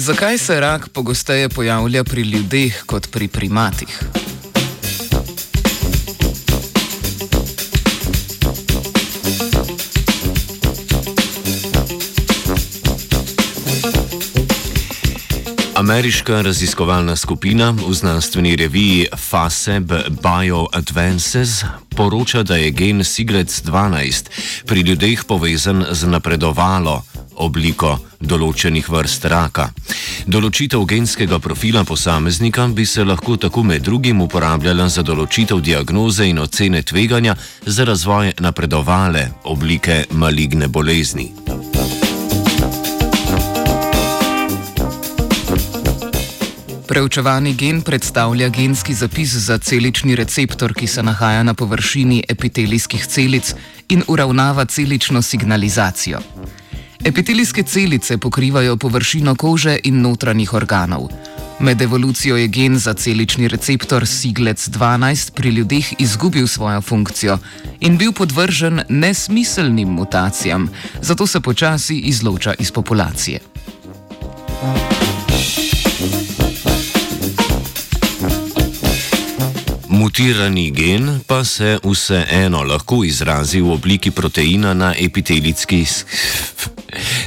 Zakaj se rak pogosteje pojavlja pri ljudeh kot pri primatih? Ameriška raziskovalna skupina v znanstveni reviji FASEB Bioadvances poroča, da je gen Siglec-12 pri ljudeh povezan z napredovalo obliko določenih vrst raka. Določitev genskega profila posameznika bi se lahko tako med drugim uporabljala za določitev diagnoze in ocene tveganja za razvoj napredovale oblike maligne bolezni. Preučevani gen predstavlja genski zapis za celični receptor, ki se nahaja na površini epitelijskih celic in uravnava celično signalizacijo. Epitelijske celice pokrivajo površino kože in notranjih organov. Med evolucijo je gen za celični receptor Siglec-12 pri ljudeh izgubil svojo funkcijo in bil podvržen nesmiselnim mutacijam, zato se počasi izloča iz populacije. Mutirani gen pa se vseeno lahko izrazi v obliki proteina na epitelijskih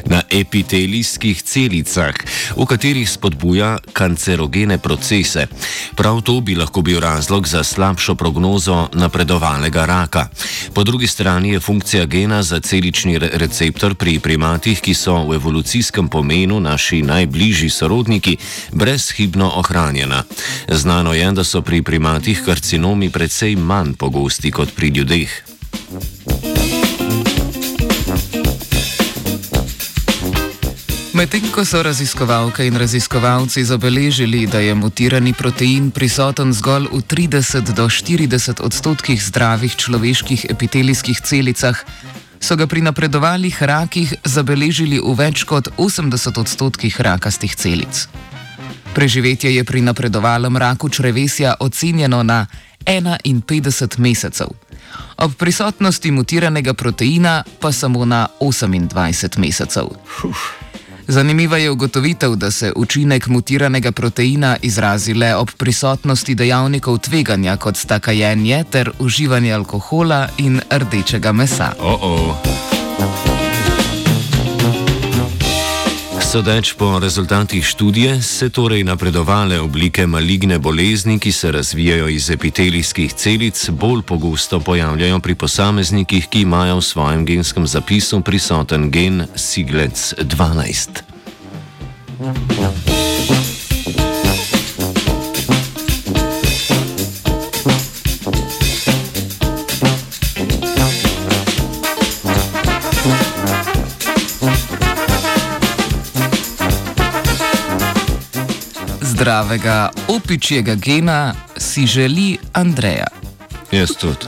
na epitelijskih celicah, v katerih spodbuja kancerogene procese. Prav to bi lahko bil razlog za slabšo prognozo napredovalnega raka. Po drugi strani je funkcija gena za celični re receptor pri primatih, ki so v evolucijskem pomenu naši najbližji sorodniki, brezhibno ohranjena. Znano je, da so pri primatih karcinomi precej manj pogosti kot pri ljudeh. Medtem ko so raziskovalke in raziskovalci zabeležili, da je mutirani protein prisoten zgolj v 30 do 40 odstotkih zdravih človeških epitelijskih celicah, so ga pri napredovalih rakih zabeležili v več kot 80 odstotkih rakastih celic. Preživetje je pri napredovalem raku črevesja ocenjeno na 51 mesecev, ob prisotnosti mutiranega proteina pa samo na 28 mesecev. Uf. Zanimiva je ugotovitev, da se učinek mutiranega proteina izrazi le ob prisotnosti dejavnikov tveganja, kot sta kajenje ter uživanje alkohola in rdečega mesa. Oh -oh. Sodeč po rezultatih študije, se torej napredovale oblike maligne bolezni, ki se razvijajo iz epitelijskih celic, bolj pogosto pojavljajo pri posameznikih, ki imajo v svojem genskem zapisu prisoten gen Siglec 12. zdravega opičjega gena si želi Andreja. Jaz tudi.